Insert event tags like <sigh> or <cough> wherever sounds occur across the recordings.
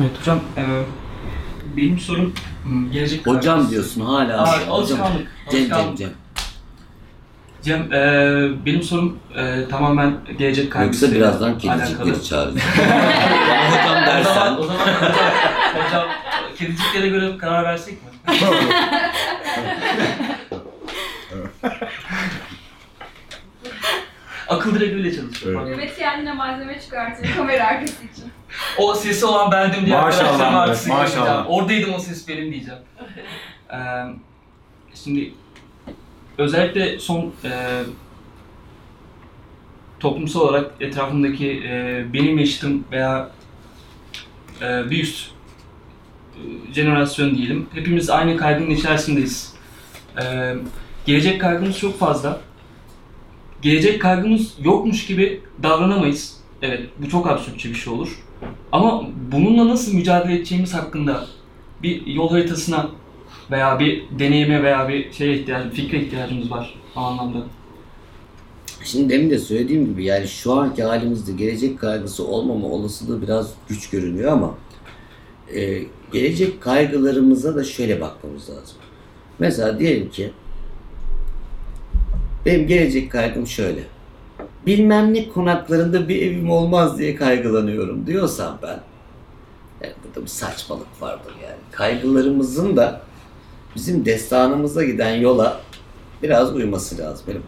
Evet hocam, e, benim sorum hmm, gelecek Hocam kaygısı. diyorsun hala. Aa, hocam. alışkanlık, Cem Cem. Cem. Cem, e, benim sorum e, tamamen gelecek kaygısı. Yoksa birazdan kedicikleri çağıracağım. <laughs> hocam O zaman, dersen. o zaman hocam, hocam kediciklere göre karar versek mi? <laughs> Akıl direğiyle çalışıyor. Mehmet kendine malzeme çıkartıyor kamera arkası için. O sesi olan bendim diye Maşallah arkadaşlarım maşallah. Oradaydım o ses benim diyeceğim. Ee, şimdi özellikle son e, toplumsal olarak etrafımdaki e, benim yaşıtım veya e, bir üst e, jenerasyon diyelim. Hepimiz aynı kaygının içerisindeyiz. E, gelecek kaygımız çok fazla. Gelecek kaygımız yokmuş gibi davranamayız. Evet, bu çok absürtçe bir şey olur. Ama bununla nasıl mücadele edeceğimiz hakkında bir yol haritasına veya bir deneyime veya bir şeye ihtiyacımız, fikre ihtiyacımız var o anlamda. Şimdi demin de söylediğim gibi yani şu anki halimizde gelecek kaygısı olmama olasılığı biraz güç görünüyor ama e, gelecek kaygılarımıza da şöyle bakmamız lazım. Mesela diyelim ki benim gelecek kaygım şöyle. Bilmem ne konaklarında bir evim olmaz diye kaygılanıyorum diyorsam ben yani burada bir saçmalık vardır yani. Kaygılarımızın da bizim destanımıza giden yola biraz uyması lazım. Benim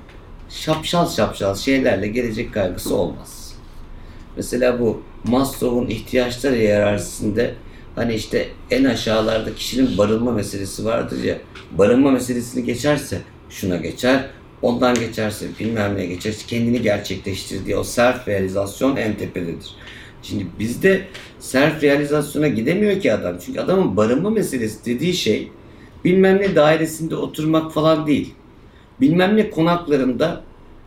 şapşal şapşal şeylerle gelecek kaygısı olmaz. Mesela bu Maslow'un ihtiyaçlar hiyerarşisinde hani işte en aşağılarda kişinin barınma meselesi vardır ya. Barınma meselesini geçerse şuna geçer, ondan geçerse bilmem ne geçer, kendini gerçekleştirdiği o self realizasyon en tepededir. Şimdi bizde self realizasyona gidemiyor ki adam. Çünkü adamın barınma meselesi dediği şey bilmem ne dairesinde oturmak falan değil bilmem ne konaklarında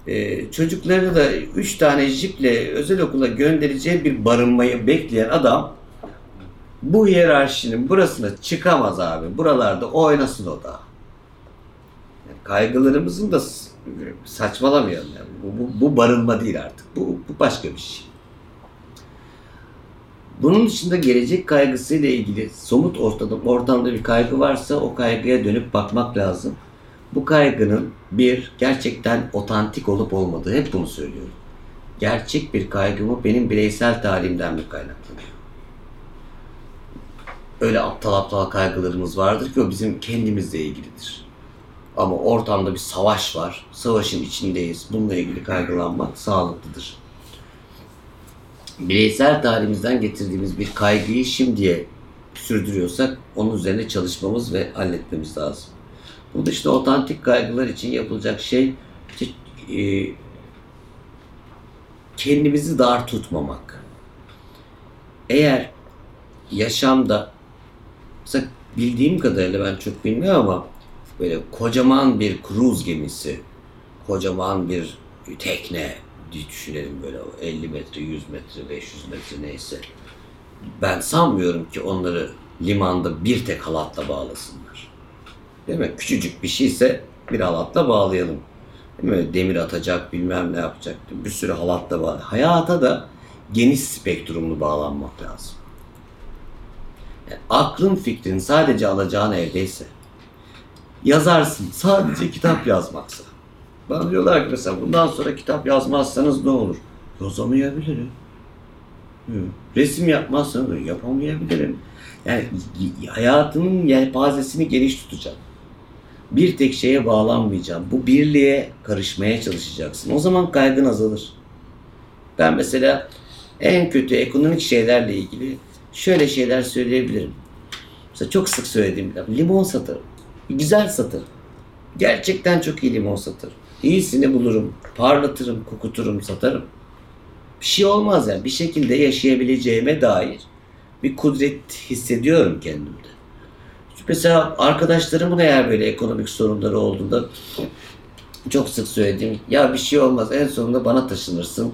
e, çocuklarını da 3 tane jiple özel okula göndereceği bir barınmayı bekleyen adam bu hiyerarşinin burasına çıkamaz abi. Buralarda oynasın o da. Kaygılarımızın da saçmalamayalım yani. Bu, bu, bu barınma değil artık. Bu, bu başka bir şey. Bunun dışında gelecek kaygısıyla ilgili somut ortada, ortamda bir kaygı varsa o kaygıya dönüp bakmak lazım bu kaygının bir gerçekten otantik olup olmadığı hep bunu söylüyorum. Gerçek bir kaygı mı benim bireysel talimden mi kaynaklanıyor? Öyle aptal aptal kaygılarımız vardır ki o bizim kendimizle ilgilidir. Ama ortamda bir savaş var. Savaşın içindeyiz. Bununla ilgili kaygılanmak sağlıklıdır. Bireysel talimizden getirdiğimiz bir kaygıyı şimdiye sürdürüyorsak onun üzerine çalışmamız ve halletmemiz lazım. Bu dışında otantik kaygılar için yapılacak şey e, kendimizi dar tutmamak. Eğer yaşamda mesela bildiğim kadarıyla ben çok bilmiyorum ama böyle kocaman bir kruz gemisi, kocaman bir tekne diye düşünelim böyle 50 metre, 100 metre, 500 metre neyse. Ben sanmıyorum ki onları limanda bir tek halatla bağlasınlar. Değil mi? Küçücük bir şeyse bir halatla bağlayalım. Değil mi? Demir atacak, bilmem ne yapacak. Bir sürü halatla bağlı. Hayata da geniş spektrumlu bağlanmak lazım. Yani aklın fikrin sadece alacağın evdeyse, yazarsın sadece kitap yazmaksa. Bana diyorlar ki mesela bundan sonra kitap yazmazsanız ne olur? Yazamayabilirim. Resim yapmazsanız yapamayabilirim. Yani hayatımın yelpazesini geniş tutacağım. Bir tek şeye bağlanmayacağım. Bu birliğe karışmaya çalışacaksın. O zaman kaygın azalır. Ben mesela en kötü ekonomik şeylerle ilgili şöyle şeyler söyleyebilirim. Mesela çok sık söylediğim bir laf, limon satarım. Güzel satarım. Gerçekten çok iyi limon satarım. İyisini bulurum, parlatırım, kokuturum, satarım. Bir şey olmaz yani. Bir şekilde yaşayabileceğime dair bir kudret hissediyorum kendimde. Mesela arkadaşlarımın eğer böyle ekonomik sorunları olduğunda çok sık söylediğim ya bir şey olmaz en sonunda bana taşınırsın.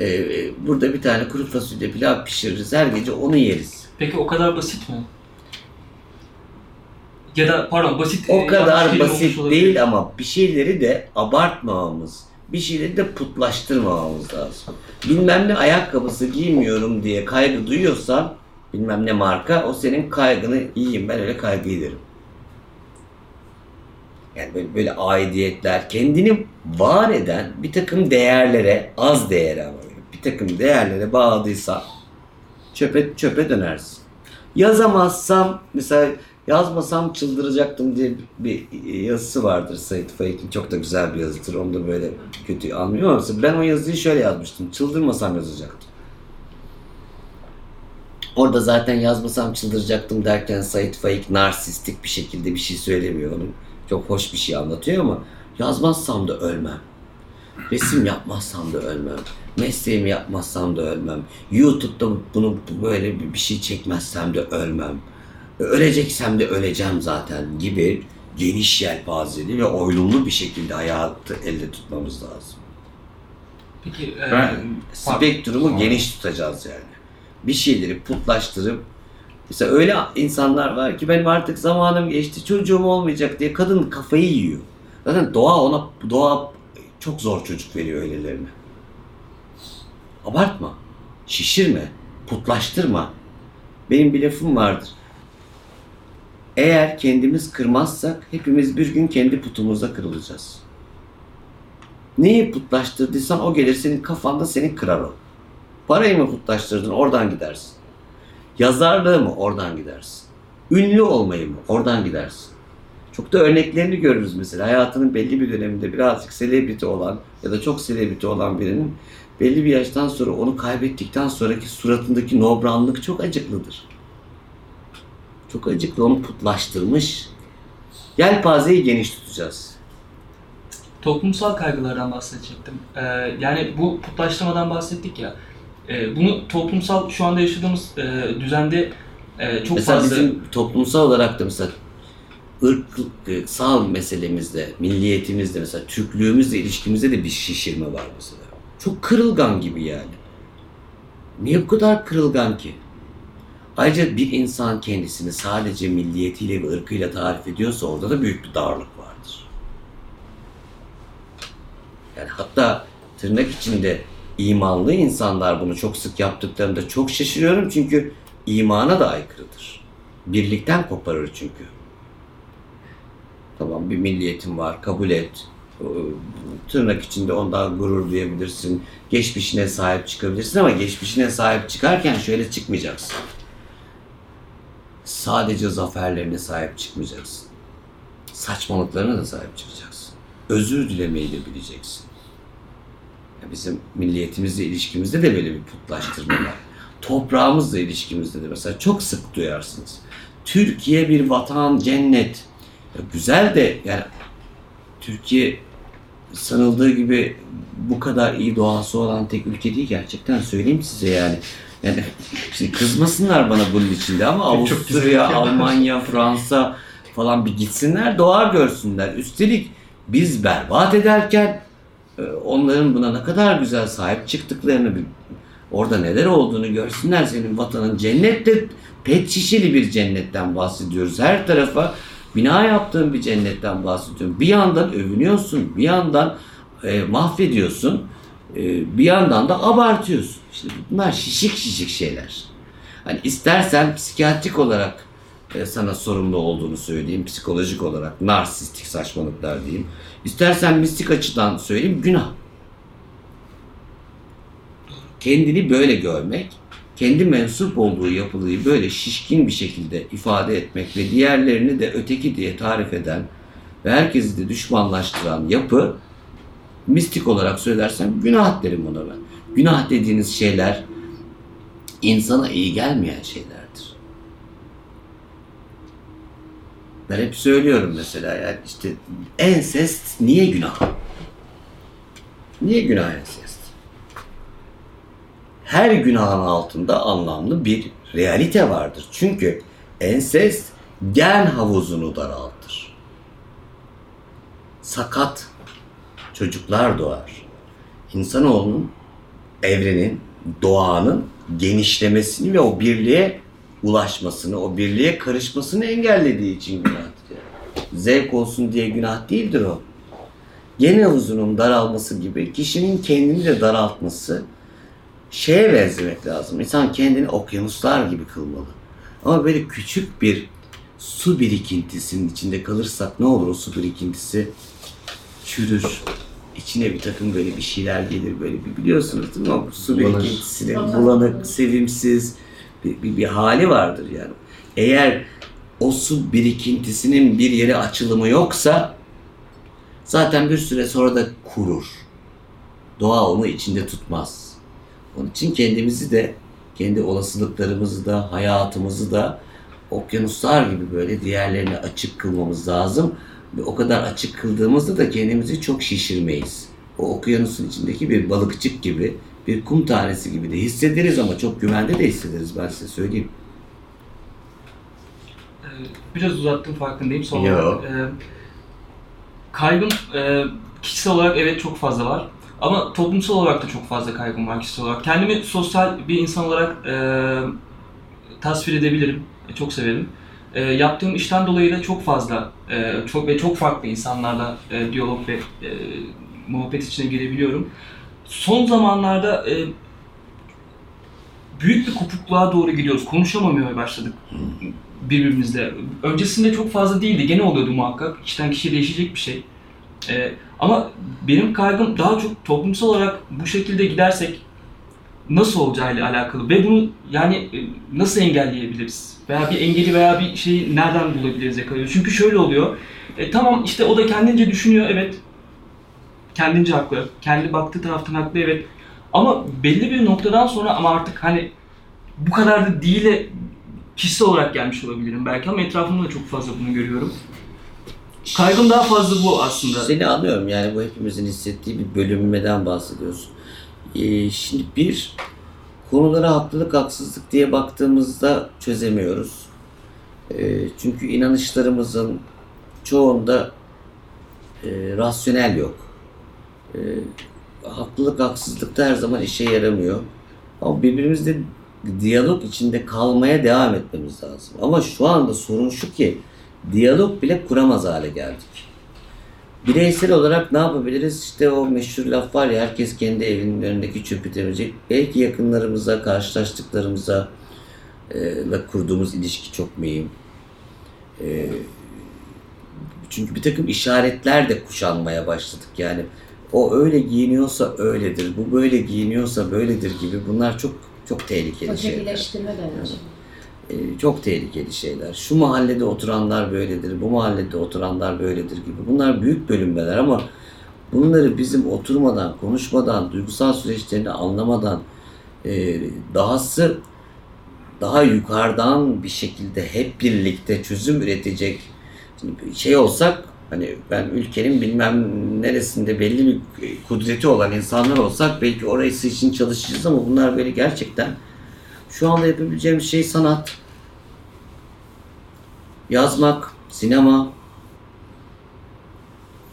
Ee, burada bir tane kuru fasulye pilav pişiririz. Her gece onu yeriz. Peki o kadar basit mi? Ya da pardon basit O yanlış kadar basit değil ama bir şeyleri de abartmamamız, bir şeyleri de putlaştırmamamız lazım. Bilmem ne ayakkabısı giymiyorum diye kaygı duyuyorsan bilmem ne marka o senin kaygını yiyeyim ben öyle kaygı derim. Yani böyle, böyle aidiyetler kendini var eden bir takım değerlere az değere ama bir takım değerlere bağladıysa çöpe çöpe dönersin. Yazamazsam mesela yazmasam çıldıracaktım diye bir yazısı vardır Sait Faik'in çok da güzel bir yazıdır. Onu da böyle kötü anlıyor ama ben o yazıyı şöyle yazmıştım. Çıldırmasam yazacaktım. Orada zaten yazmasam çıldıracaktım derken Sait Faik narsistik bir şekilde bir şey söylemiyor. Onun çok hoş bir şey anlatıyor ama yazmazsam da ölmem. Resim yapmazsam da ölmem. Mesleğimi yapmazsam da ölmem. YouTube'da bunu böyle bir şey çekmezsem de ölmem. Öleceksem de öleceğim zaten gibi geniş yelpazeli ve oylumlu bir şekilde hayatı elde tutmamız lazım. Peki e, Ben spektrumu geniş tutacağız yani. Bir şeyleri putlaştırıp mesela öyle insanlar var ki benim artık zamanım geçti çocuğum olmayacak diye kadın kafayı yiyor. Zaten doğa ona doğa çok zor çocuk veriyor öylelerine. Abartma. Şişirme. Putlaştırma. Benim bir lafım vardır. Eğer kendimiz kırmazsak hepimiz bir gün kendi putumuzda kırılacağız. Neyi putlaştırdıysan o gelir senin kafanda seni kırar o. Parayı mı putlaştırdın oradan gidersin. Yazarlığı mı oradan gidersin. Ünlü olmayı mı oradan gidersin. Çok da örneklerini görürüz mesela. Hayatının belli bir döneminde birazcık selebriti olan ya da çok selebriti olan birinin belli bir yaştan sonra onu kaybettikten sonraki suratındaki nobranlık çok acıklıdır. Çok acıklı onu putlaştırmış. Yelpazeyi geniş tutacağız. toplumsal kaygılardan bahsedecektim. E, yani bu putlaştırmadan bahsettik ya. E, bunu toplumsal şu anda yaşadığımız e, düzende e, çok mesela fazla bizim toplumsal olarak da mesela ırksal meselemizde, milliyetimizde mesela Türklüğümüzle ilişkimizde de bir şişirme var mesela. Çok kırılgan gibi yani. Niye bu kadar kırılgan ki? Ayrıca bir insan kendisini sadece milliyetiyle ve ırkıyla tarif ediyorsa orada da büyük bir darlık vardır. Yani hatta tırnak içinde imanlı insanlar bunu çok sık yaptıklarında çok şaşırıyorum çünkü imana da aykırıdır. Birlikten koparır çünkü. Tamam bir milliyetin var kabul et. Tırnak içinde ondan gurur duyabilirsin. Geçmişine sahip çıkabilirsin ama geçmişine sahip çıkarken şöyle çıkmayacaksın. Sadece zaferlerine sahip çıkmayacaksın. Saçmalıklarına da sahip çıkacaksın. Özür dilemeyi de bileceksin. Ya Bizim milliyetimizle ilişkimizde de böyle bir putlaştırma var. Toprağımızla ilişkimizde de mesela çok sık duyarsınız. Türkiye bir vatan, cennet. Ya güzel de yani Türkiye sanıldığı gibi bu kadar iyi doğası olan tek ülke değil gerçekten söyleyeyim size yani. Yani şimdi kızmasınlar bana bunun içinde ama Avusturya, ülke. Almanya, Fransa falan bir gitsinler doğar görsünler. Üstelik biz berbat ederken e, onların buna ne kadar güzel sahip çıktıklarını orada neler olduğunu görsünler senin vatanın cennette pet şişeli bir cennetten bahsediyoruz. Her tarafa bina yaptığın bir cennetten bahsediyorum. Bir yandan övünüyorsun, bir yandan e, mahvediyorsun, bir yandan da abartıyorsun. İşte bunlar şişik şişik şeyler. Hani istersen psikiyatrik olarak e, sana sorumlu olduğunu söyleyeyim, psikolojik olarak narsistik saçmalıklar diyeyim. İstersen mistik açıdan söyleyeyim, günah. Kendini böyle görmek, kendi mensup olduğu yapılıyı böyle şişkin bir şekilde ifade etmek ve diğerlerini de öteki diye tarif eden ve herkesi de düşmanlaştıran yapı mistik olarak söylersem günah derim ona ben. Günah dediğiniz şeyler insana iyi gelmeyen şeylerdir. Ben hep söylüyorum mesela yani işte ensest niye günah? Niye günah ensest? Her günahın altında anlamlı bir realite vardır. Çünkü ensest gen havuzunu daraltır. Sakat çocuklar doğar. İnsanoğlunun, evrenin, doğanın genişlemesini ve o birliğe ulaşmasını, o birliğe karışmasını engellediği için günahtır. yani. Zevk olsun diye günah değildir o. Gen havuzunun daralması gibi kişinin kendini de daraltması şeye benzemek lazım. İnsan kendini okyanuslar gibi kılmalı. Ama böyle küçük bir su birikintisinin içinde kalırsak ne olur o su birikintisi çürür. İçine bir takım böyle bir şeyler gelir böyle bir biliyorsunuz değil mi? O su Bulanır. birikintisinin bulanık, sevimsiz bir, bir, bir hali vardır yani. Eğer o su birikintisinin bir yere açılımı yoksa zaten bir süre sonra da kurur. Doğa onu içinde tutmaz. Onun için kendimizi de, kendi olasılıklarımızı da, hayatımızı da okyanuslar gibi böyle diğerlerine açık kılmamız lazım. Ve o kadar açık kıldığımızda da kendimizi çok şişirmeyiz. O okyanusun içindeki bir balıkçık gibi, bir kum tanesi gibi de hissederiz ama çok güvende de hissederiz ben size söyleyeyim. Ee, Biraz uzattım farkındayım. Son olarak, e, kaygım e, kişisel olarak evet çok fazla var. Ama toplumsal olarak da çok fazla kaygım var kişisel olarak. Kendimi sosyal bir insan olarak e, tasvir edebilirim. E, çok severim. E, yaptığım işten dolayı da çok fazla e, çok ve çok farklı insanlarla e, diyalog ve e, muhabbet içine girebiliyorum. Son zamanlarda e, büyük bir kopukluğa doğru gidiyoruz. Konuşamamaya başladık birbirimizle. Öncesinde çok fazla değildi. Gene oluyordu muhakkak. Kişiden kişiye değişecek bir şey. Ee, ama benim kaygım daha çok toplumsal olarak bu şekilde gidersek nasıl olacağıyla alakalı ve bunu yani e, nasıl engelleyebiliriz? Veya bir engeli veya bir şeyi nereden bulabiliriz yakalıyoruz? Çünkü şöyle oluyor. E, tamam işte o da kendince düşünüyor evet. Kendince haklı. Kendi baktığı taraftan haklı evet. Ama belli bir noktadan sonra ama artık hani bu kadar da değile kişisel olarak gelmiş olabilirim belki ama etrafımda da çok fazla bunu görüyorum. Kaygım daha fazla bu aslında. Seni anlıyorum yani bu hepimizin hissettiği bir bölünmeden bahsediyorsun. Ee, şimdi bir konulara haklılık haksızlık diye baktığımızda çözemiyoruz. Ee, çünkü inanışlarımızın çoğunda e, rasyonel yok. Ee, haklılık haksızlık da her zaman işe yaramıyor. Ama birbirimizle diyalog içinde kalmaya devam etmemiz lazım. Ama şu anda sorun şu ki diyalog bile kuramaz hale geldik. Bireysel olarak ne yapabiliriz? İşte o meşhur laf var ya herkes kendi evinin önündeki çöpü temizleyecek. Belki yakınlarımıza, karşılaştıklarımıza e, kurduğumuz ilişki çok mühim. E, çünkü bir takım işaretler de kuşanmaya başladık. Yani o öyle giyiniyorsa öyledir, bu böyle giyiniyorsa böyledir gibi bunlar çok çok tehlikeli şeyler. Ötekileştirme de çok tehlikeli şeyler. Şu mahallede oturanlar böyledir, bu mahallede oturanlar böyledir gibi. Bunlar büyük bölünmeler ama bunları bizim oturmadan, konuşmadan, duygusal süreçlerini anlamadan, e, dahası daha yukarıdan bir şekilde hep birlikte çözüm üretecek şey olsak hani ben ülkenin bilmem neresinde belli bir kudreti olan insanlar olsak belki orası için çalışacağız ama bunlar böyle gerçekten şu anda yapabileceğimiz şey sanat. Yazmak, sinema,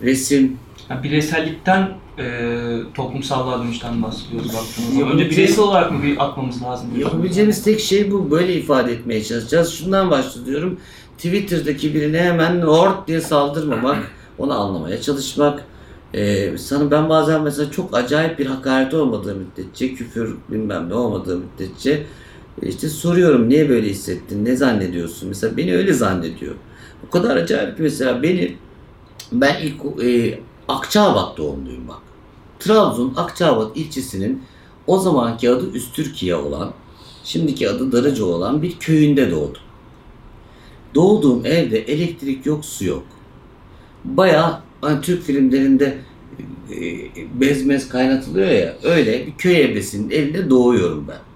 resim. Yani bireysellikten e, toplumsallığa dönüşten bahsediyoruz baktığımız zaman. Önce bireysel olarak mı bir atmamız lazım? Yapabileceğimiz tek şey bu. Böyle ifade etmeye çalışacağız. Şundan başlıyorum. Twitter'daki birine hemen hort diye saldırmamak, onu anlamaya çalışmak. Ee, sana ben bazen mesela çok acayip bir hakaret olmadığı müddetçe, küfür bilmem ne olmadığı müddetçe işte soruyorum niye böyle hissettin, ne zannediyorsun? Mesela beni öyle zannediyor. O kadar acayip ki mesela beni ben ilk e, Akçaabat doğumluyum bak. Trabzon Akçaabat ilçesinin o zamanki adı Üstürkiye olan, şimdiki adı Darıca olan bir köyünde doğdum. Doğduğum evde elektrik yok, su yok. Bayağı hani Türk filmlerinde e, bezmez kaynatılıyor ya öyle bir köy ebesinin evinde doğuyorum ben.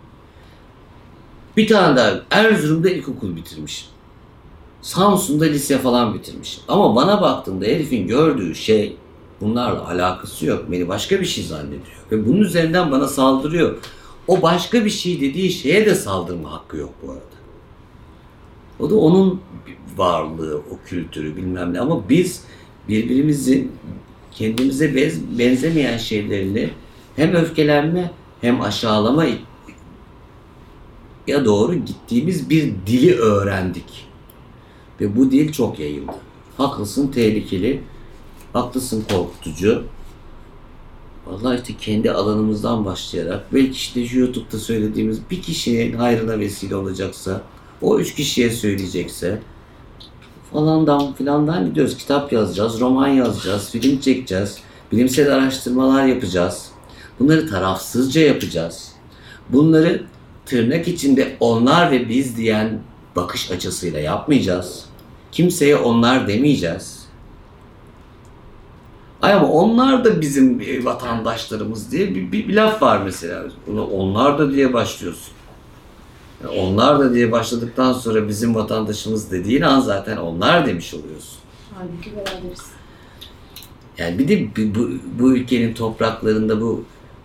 Bir tane daha Erzurum'da ilkokul bitirmişim. Samsun'da lise falan bitirmişim. Ama bana baktığımda herifin gördüğü şey bunlarla alakası yok. Beni başka bir şey zannediyor. Ve bunun üzerinden bana saldırıyor. O başka bir şey dediği şeye de saldırma hakkı yok bu arada. O da onun varlığı, o kültürü bilmem ne. Ama biz birbirimizin kendimize benzemeyen şeylerini hem öfkelenme hem aşağılama ya doğru gittiğimiz bir dili öğrendik. Ve bu dil çok yayıldı. Haklısın tehlikeli, haklısın korkutucu. Vallahi işte kendi alanımızdan başlayarak belki işte şu YouTube'da söylediğimiz bir kişinin hayrına vesile olacaksa, o üç kişiye söyleyecekse falandan filandan gidiyoruz. Kitap yazacağız, roman yazacağız, film çekeceğiz, bilimsel araştırmalar yapacağız. Bunları tarafsızca yapacağız. Bunları tırnak içinde onlar ve biz diyen bakış açısıyla yapmayacağız. Kimseye onlar demeyeceğiz. Ay ama onlar da bizim e, vatandaşlarımız diye bir, bir, bir laf var mesela. Bunu onlar da diye başlıyorsun. Yani onlar da diye başladıktan sonra bizim vatandaşımız dediğin an zaten onlar demiş oluyorsun. Halbuki beraberiz. Yani bir de bu, bu, bu ülkenin topraklarında bu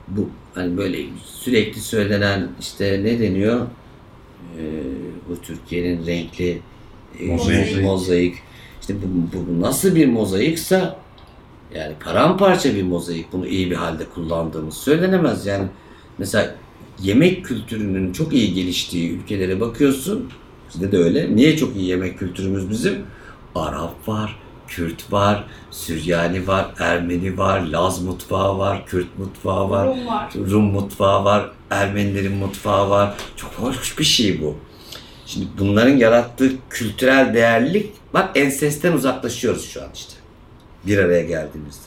bu hani böyle sürekli söylenen işte ne deniyor? Ee, bu Türkiye'nin renkli e, Mozaik. mozaik. İşte bu, bu, bu nasıl bir mozaiksa yani paramparça bir mozaik. Bunu iyi bir halde kullandığımız söylenemez. Yani mesela yemek kültürünün çok iyi geliştiği ülkelere bakıyorsun. Bizde de öyle. Niye çok iyi yemek kültürümüz bizim? Arap var, Kürt var, Süryani var, Ermeni var, Laz mutfağı var, Kürt mutfağı var, Rum var. Rum mutfağı var, Ermenilerin mutfağı var. Çok hoş bir şey bu. Şimdi bunların yarattığı kültürel değerlilik, bak ensesten uzaklaşıyoruz şu an işte. Bir araya geldiğimizde.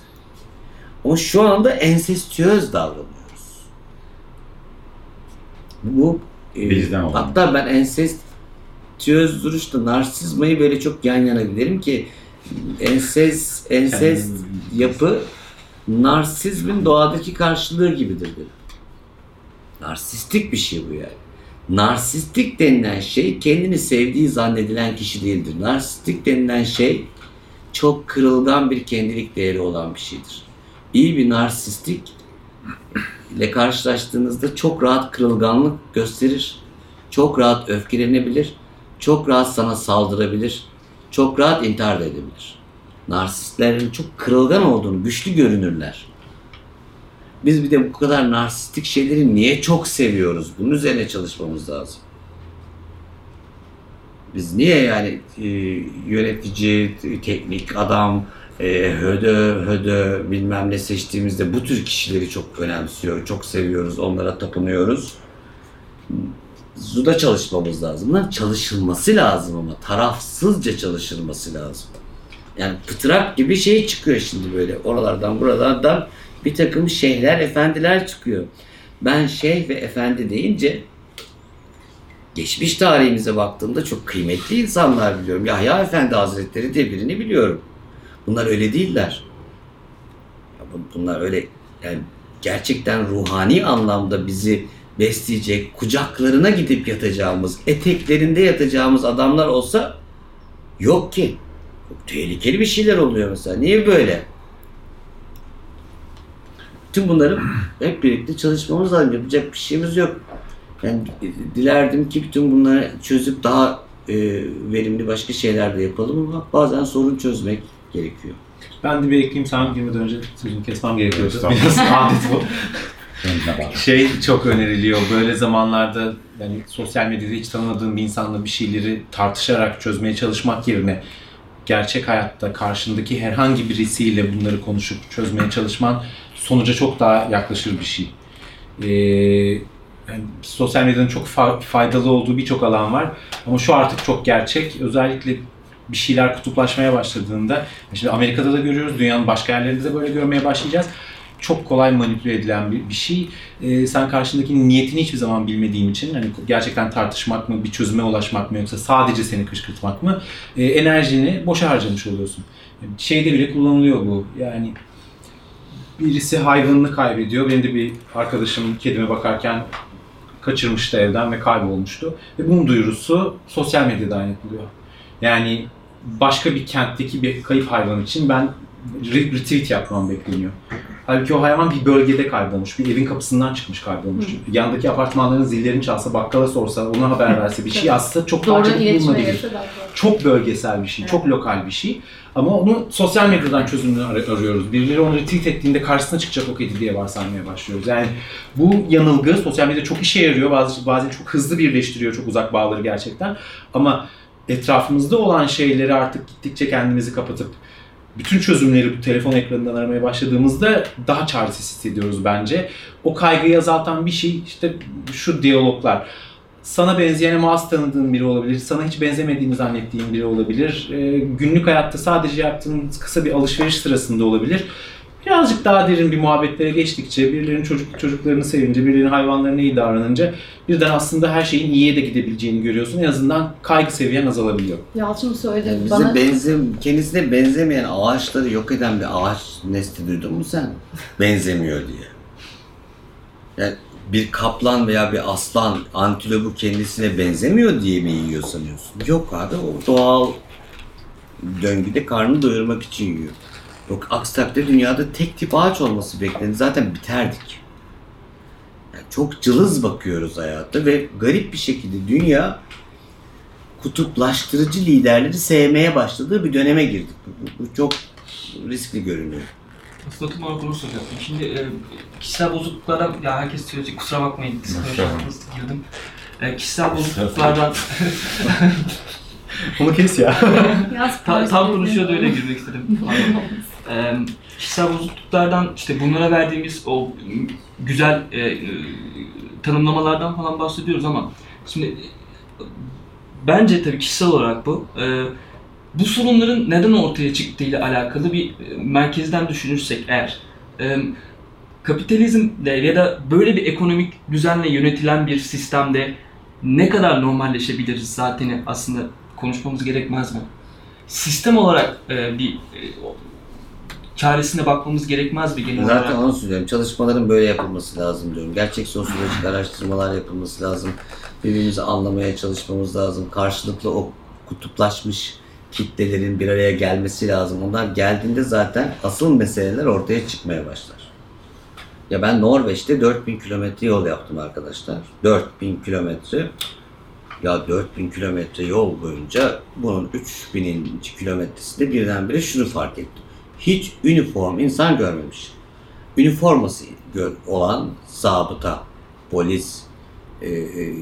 Ama şu anda ensestiyöz davranıyoruz. Bu e, Bizden olan. Hatta ben ensestiyöz duruşta narsizmayı böyle çok yan yana giderim ki ensest, ensest yapı narsizmin doğadaki karşılığı gibidir dedim. Narsistik bir şey bu yani. Narsistik denilen şey kendini sevdiği zannedilen kişi değildir. Narsistik denilen şey çok kırılgan bir kendilik değeri olan bir şeydir. İyi bir narsistik ile karşılaştığınızda çok rahat kırılganlık gösterir. Çok rahat öfkelenebilir. Çok rahat sana saldırabilir. Çok rahat intihar da edebilir. Narsistlerin çok kırılgan olduğunu, güçlü görünürler. Biz bir de bu kadar narsistik şeyleri niye çok seviyoruz? Bunun üzerine çalışmamız lazım. Biz niye yani e, yönetici, teknik adam, e, hödö, hödö bilmem ne seçtiğimizde bu tür kişileri çok önemsiyor, çok seviyoruz, onlara tapınıyoruz. Zuda çalışmamız lazım. Bunların çalışılması lazım ama tarafsızca çalışılması lazım. Yani pıtrak gibi şey çıkıyor şimdi böyle oralardan buralardan bir takım şeyhler, efendiler çıkıyor. Ben şeyh ve efendi deyince geçmiş tarihimize baktığımda çok kıymetli insanlar biliyorum. Yahya Efendi Hazretleri diye birini biliyorum. Bunlar öyle değiller. Bunlar öyle yani gerçekten ruhani anlamda bizi besleyecek, kucaklarına gidip yatacağımız, eteklerinde yatacağımız adamlar olsa yok ki. Çok tehlikeli bir şeyler oluyor mesela. Niye böyle? Tüm bunları hep birlikte çalışmamız lazım. Yapacak bir şeyimiz yok. Yani dilerdim ki bütün bunları çözüp daha e, verimli başka şeyler de yapalım ama bazen sorun çözmek gerekiyor. Ben de bir ekleyeyim sana girmeden önce sözünü kesmem gerekiyordu. Biraz adet bu. <laughs> Şey çok öneriliyor böyle zamanlarda yani sosyal medyada hiç tanımadığın bir insanla bir şeyleri tartışarak çözmeye çalışmak yerine gerçek hayatta karşındaki herhangi birisiyle bunları konuşup çözmeye çalışman sonuca çok daha yaklaşır bir şey. Ee, yani sosyal medyanın çok fa- faydalı olduğu birçok alan var ama şu artık çok gerçek. Özellikle bir şeyler kutuplaşmaya başladığında, şimdi Amerika'da da görüyoruz, dünyanın başka yerlerinde de böyle görmeye başlayacağız. Çok kolay manipüle edilen bir, bir şey. Ee, sen karşındakinin niyetini hiçbir zaman bilmediğin için, hani gerçekten tartışmak mı, bir çözüme ulaşmak mı yoksa sadece seni kışkırtmak mı, e, enerjini boşa harcamış oluyorsun. Şeyde bile kullanılıyor bu. Yani birisi hayvanını kaybediyor. Benim de bir arkadaşım kedime bakarken kaçırmıştı evden ve kaybolmuştu. Ve bunun duyurusu sosyal medyadan yapılıyor. Yani başka bir kentteki bir kayıp hayvan için ben re- retweet yapmam bekleniyor. Halbuki o hayvan bir bölgede kaybolmuş, bir evin kapısından çıkmış kaybolmuş. Yandaki apartmanların zillerini çalsa, bakkala sorsa, ona haber verse, bir şey yazsa çok Doğru bulunabilir. Çok bölgesel bir şey, Evet. çok lokal bir şey. Ama onu sosyal medyadan çözümünü ar- arıyoruz. Birileri onu retweet ettiğinde karşısına çıkacak o kedi diye varsaymaya başlıyoruz. Yani bu yanılgı sosyal medya çok işe yarıyor. Bazı, bazen çok hızlı birleştiriyor çok uzak bağları gerçekten. Ama etrafımızda olan şeyleri artık gittikçe kendimizi kapatıp bütün çözümleri bu telefon ekranından aramaya başladığımızda daha çaresiz hissediyoruz bence. O kaygıyı azaltan bir şey işte şu diyaloglar. Sana benzeyen ama az tanıdığın biri olabilir. Sana hiç benzemediğini zannettiğin biri olabilir. Ee, günlük hayatta sadece yaptığın kısa bir alışveriş sırasında olabilir. Birazcık daha derin bir muhabbetlere geçtikçe, birilerinin çocuk çocuklarını sevince, birilerinin hayvanlarına iyi davranınca birden aslında her şeyin iyiye de gidebileceğini görüyorsun. En azından kaygı seviyen azalabiliyor. Yalçın söyledi. Yani bize bana benzem, kendisine benzemeyen ağaçları yok eden bir ağaç nesli duydun mu sen? <laughs> Benzemiyor diye. Yani bir kaplan veya bir aslan antilopu kendisine benzemiyor diye mi yiyor sanıyorsun? Yok abi o doğal döngüde karnını doyurmak için yiyor. Yok aksi takdirde dünyada tek tip ağaç olması beklenir. Zaten biterdik. Yani çok cılız bakıyoruz hayata ve garip bir şekilde dünya kutuplaştırıcı liderleri sevmeye başladığı bir döneme girdik. Bu, bu çok riskli görünüyor. Tam olarak bunu soracaktım. Şimdi e, kişisel bozukluklardan, ya herkes söyleyecek kusura bakmayın, sıkıntı girdim. E, kişisel bozukluklardan Bunu kes ya. <laughs> Tam, tam konuşuyordu öyle girmek istedim. <laughs> e, kişisel bozukluklardan işte bunlara verdiğimiz o güzel e, e, tanımlamalardan falan bahsediyoruz ama şimdi bence tabii kişisel olarak bu e, bu sorunların neden ortaya çıktığıyla alakalı bir e, merkezden düşünürsek eğer e, kapitalizmle ya da böyle bir ekonomik düzenle yönetilen bir sistemde ne kadar normalleşebiliriz zaten aslında konuşmamız gerekmez mi? Sistem olarak e, bir e, çaresine bakmamız gerekmez mi genel Zaten olarak? onu söylüyorum. Çalışmaların böyle yapılması lazım diyorum. Gerçek sosyolojik araştırmalar yapılması lazım. Birbirimizi anlamaya çalışmamız lazım. Karşılıklı o kutuplaşmış kitlelerin bir araya gelmesi lazım. Onlar geldiğinde zaten asıl meseleler ortaya çıkmaya başlar. Ya ben Norveç'te 4000 kilometre yol yaptım arkadaşlar. 4000 kilometre. Ya 4000 kilometre yol boyunca bunun 3000. kilometresinde birdenbire şunu fark ettim. Hiç üniform insan görmemiş. Üniforması olan zabıta, polis, e, e,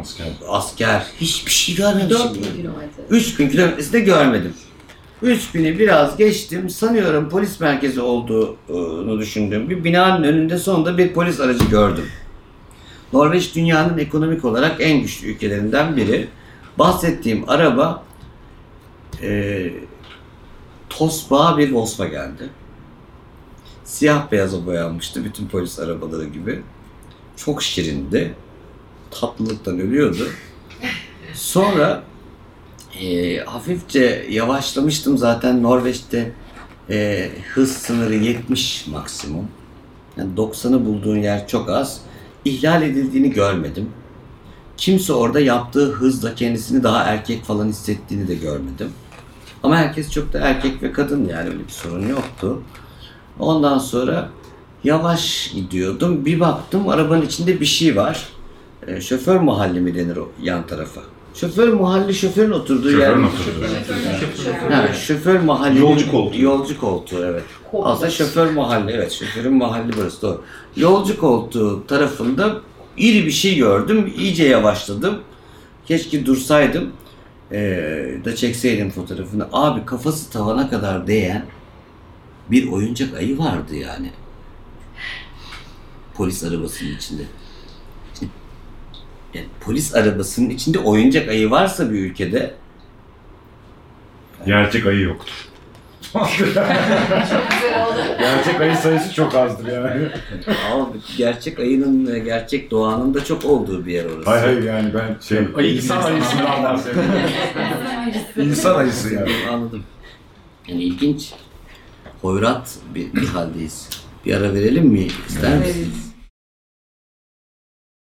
Asker. asker hiçbir şey görmemişim. 4000 kilometre. 3000 kilometresinde görmedim. 3000'i biraz geçtim. Sanıyorum polis merkezi olduğunu düşündüğüm bir binanın önünde sonunda bir polis aracı gördüm. Norveç dünyanın ekonomik olarak en güçlü ülkelerinden biri. Bahsettiğim araba e, tosbağa bir Volkswagen'di. Siyah beyaza boyanmıştı bütün polis arabaları gibi. Çok şirindi. Tatlılıktan ölüyordu. Sonra e, hafifçe yavaşlamıştım zaten Norveç'te e, hız sınırı 70 maksimum. Yani 90'ı bulduğun yer çok az. İhlal edildiğini görmedim. Kimse orada yaptığı hızla kendisini daha erkek falan hissettiğini de görmedim. Ama herkes çok da erkek ve kadın yani öyle bir sorun yoktu. Ondan sonra yavaş gidiyordum. Bir baktım arabanın içinde bir şey var. E, şoför mahalli mi denir o yan tarafa? Şoför mahalli şoförün oturduğu yer. Şoförün oturduğu. Ha, şoför mahalli. Yolcu koltuğu. Yolcu koltuğu evet. Aslında şoför mahalli evet şoförün mahalli burası doğru. Yolcu koltuğu tarafında iri bir şey gördüm. İyice yavaşladım. Keşke dursaydım. Ee, da çekseydim fotoğrafını. Abi kafası tavana kadar değen bir oyuncak ayı vardı yani. Polis arabasının içinde. Yani polis arabasının içinde oyuncak ayı varsa bir ülkede Gerçek ayı yoktur. Gerçek ayı sayısı çok azdır yani. Ama gerçek ayının gerçek doğanın da çok olduğu bir yer orası. Hayır hayır yani ben şey... Ayı insan ayısından bahsediyorum. insan ayısı yani. Anladım. Yani ilginç. Hoyrat bir, bir haldeyiz. Bir ara verelim mi? İster misin?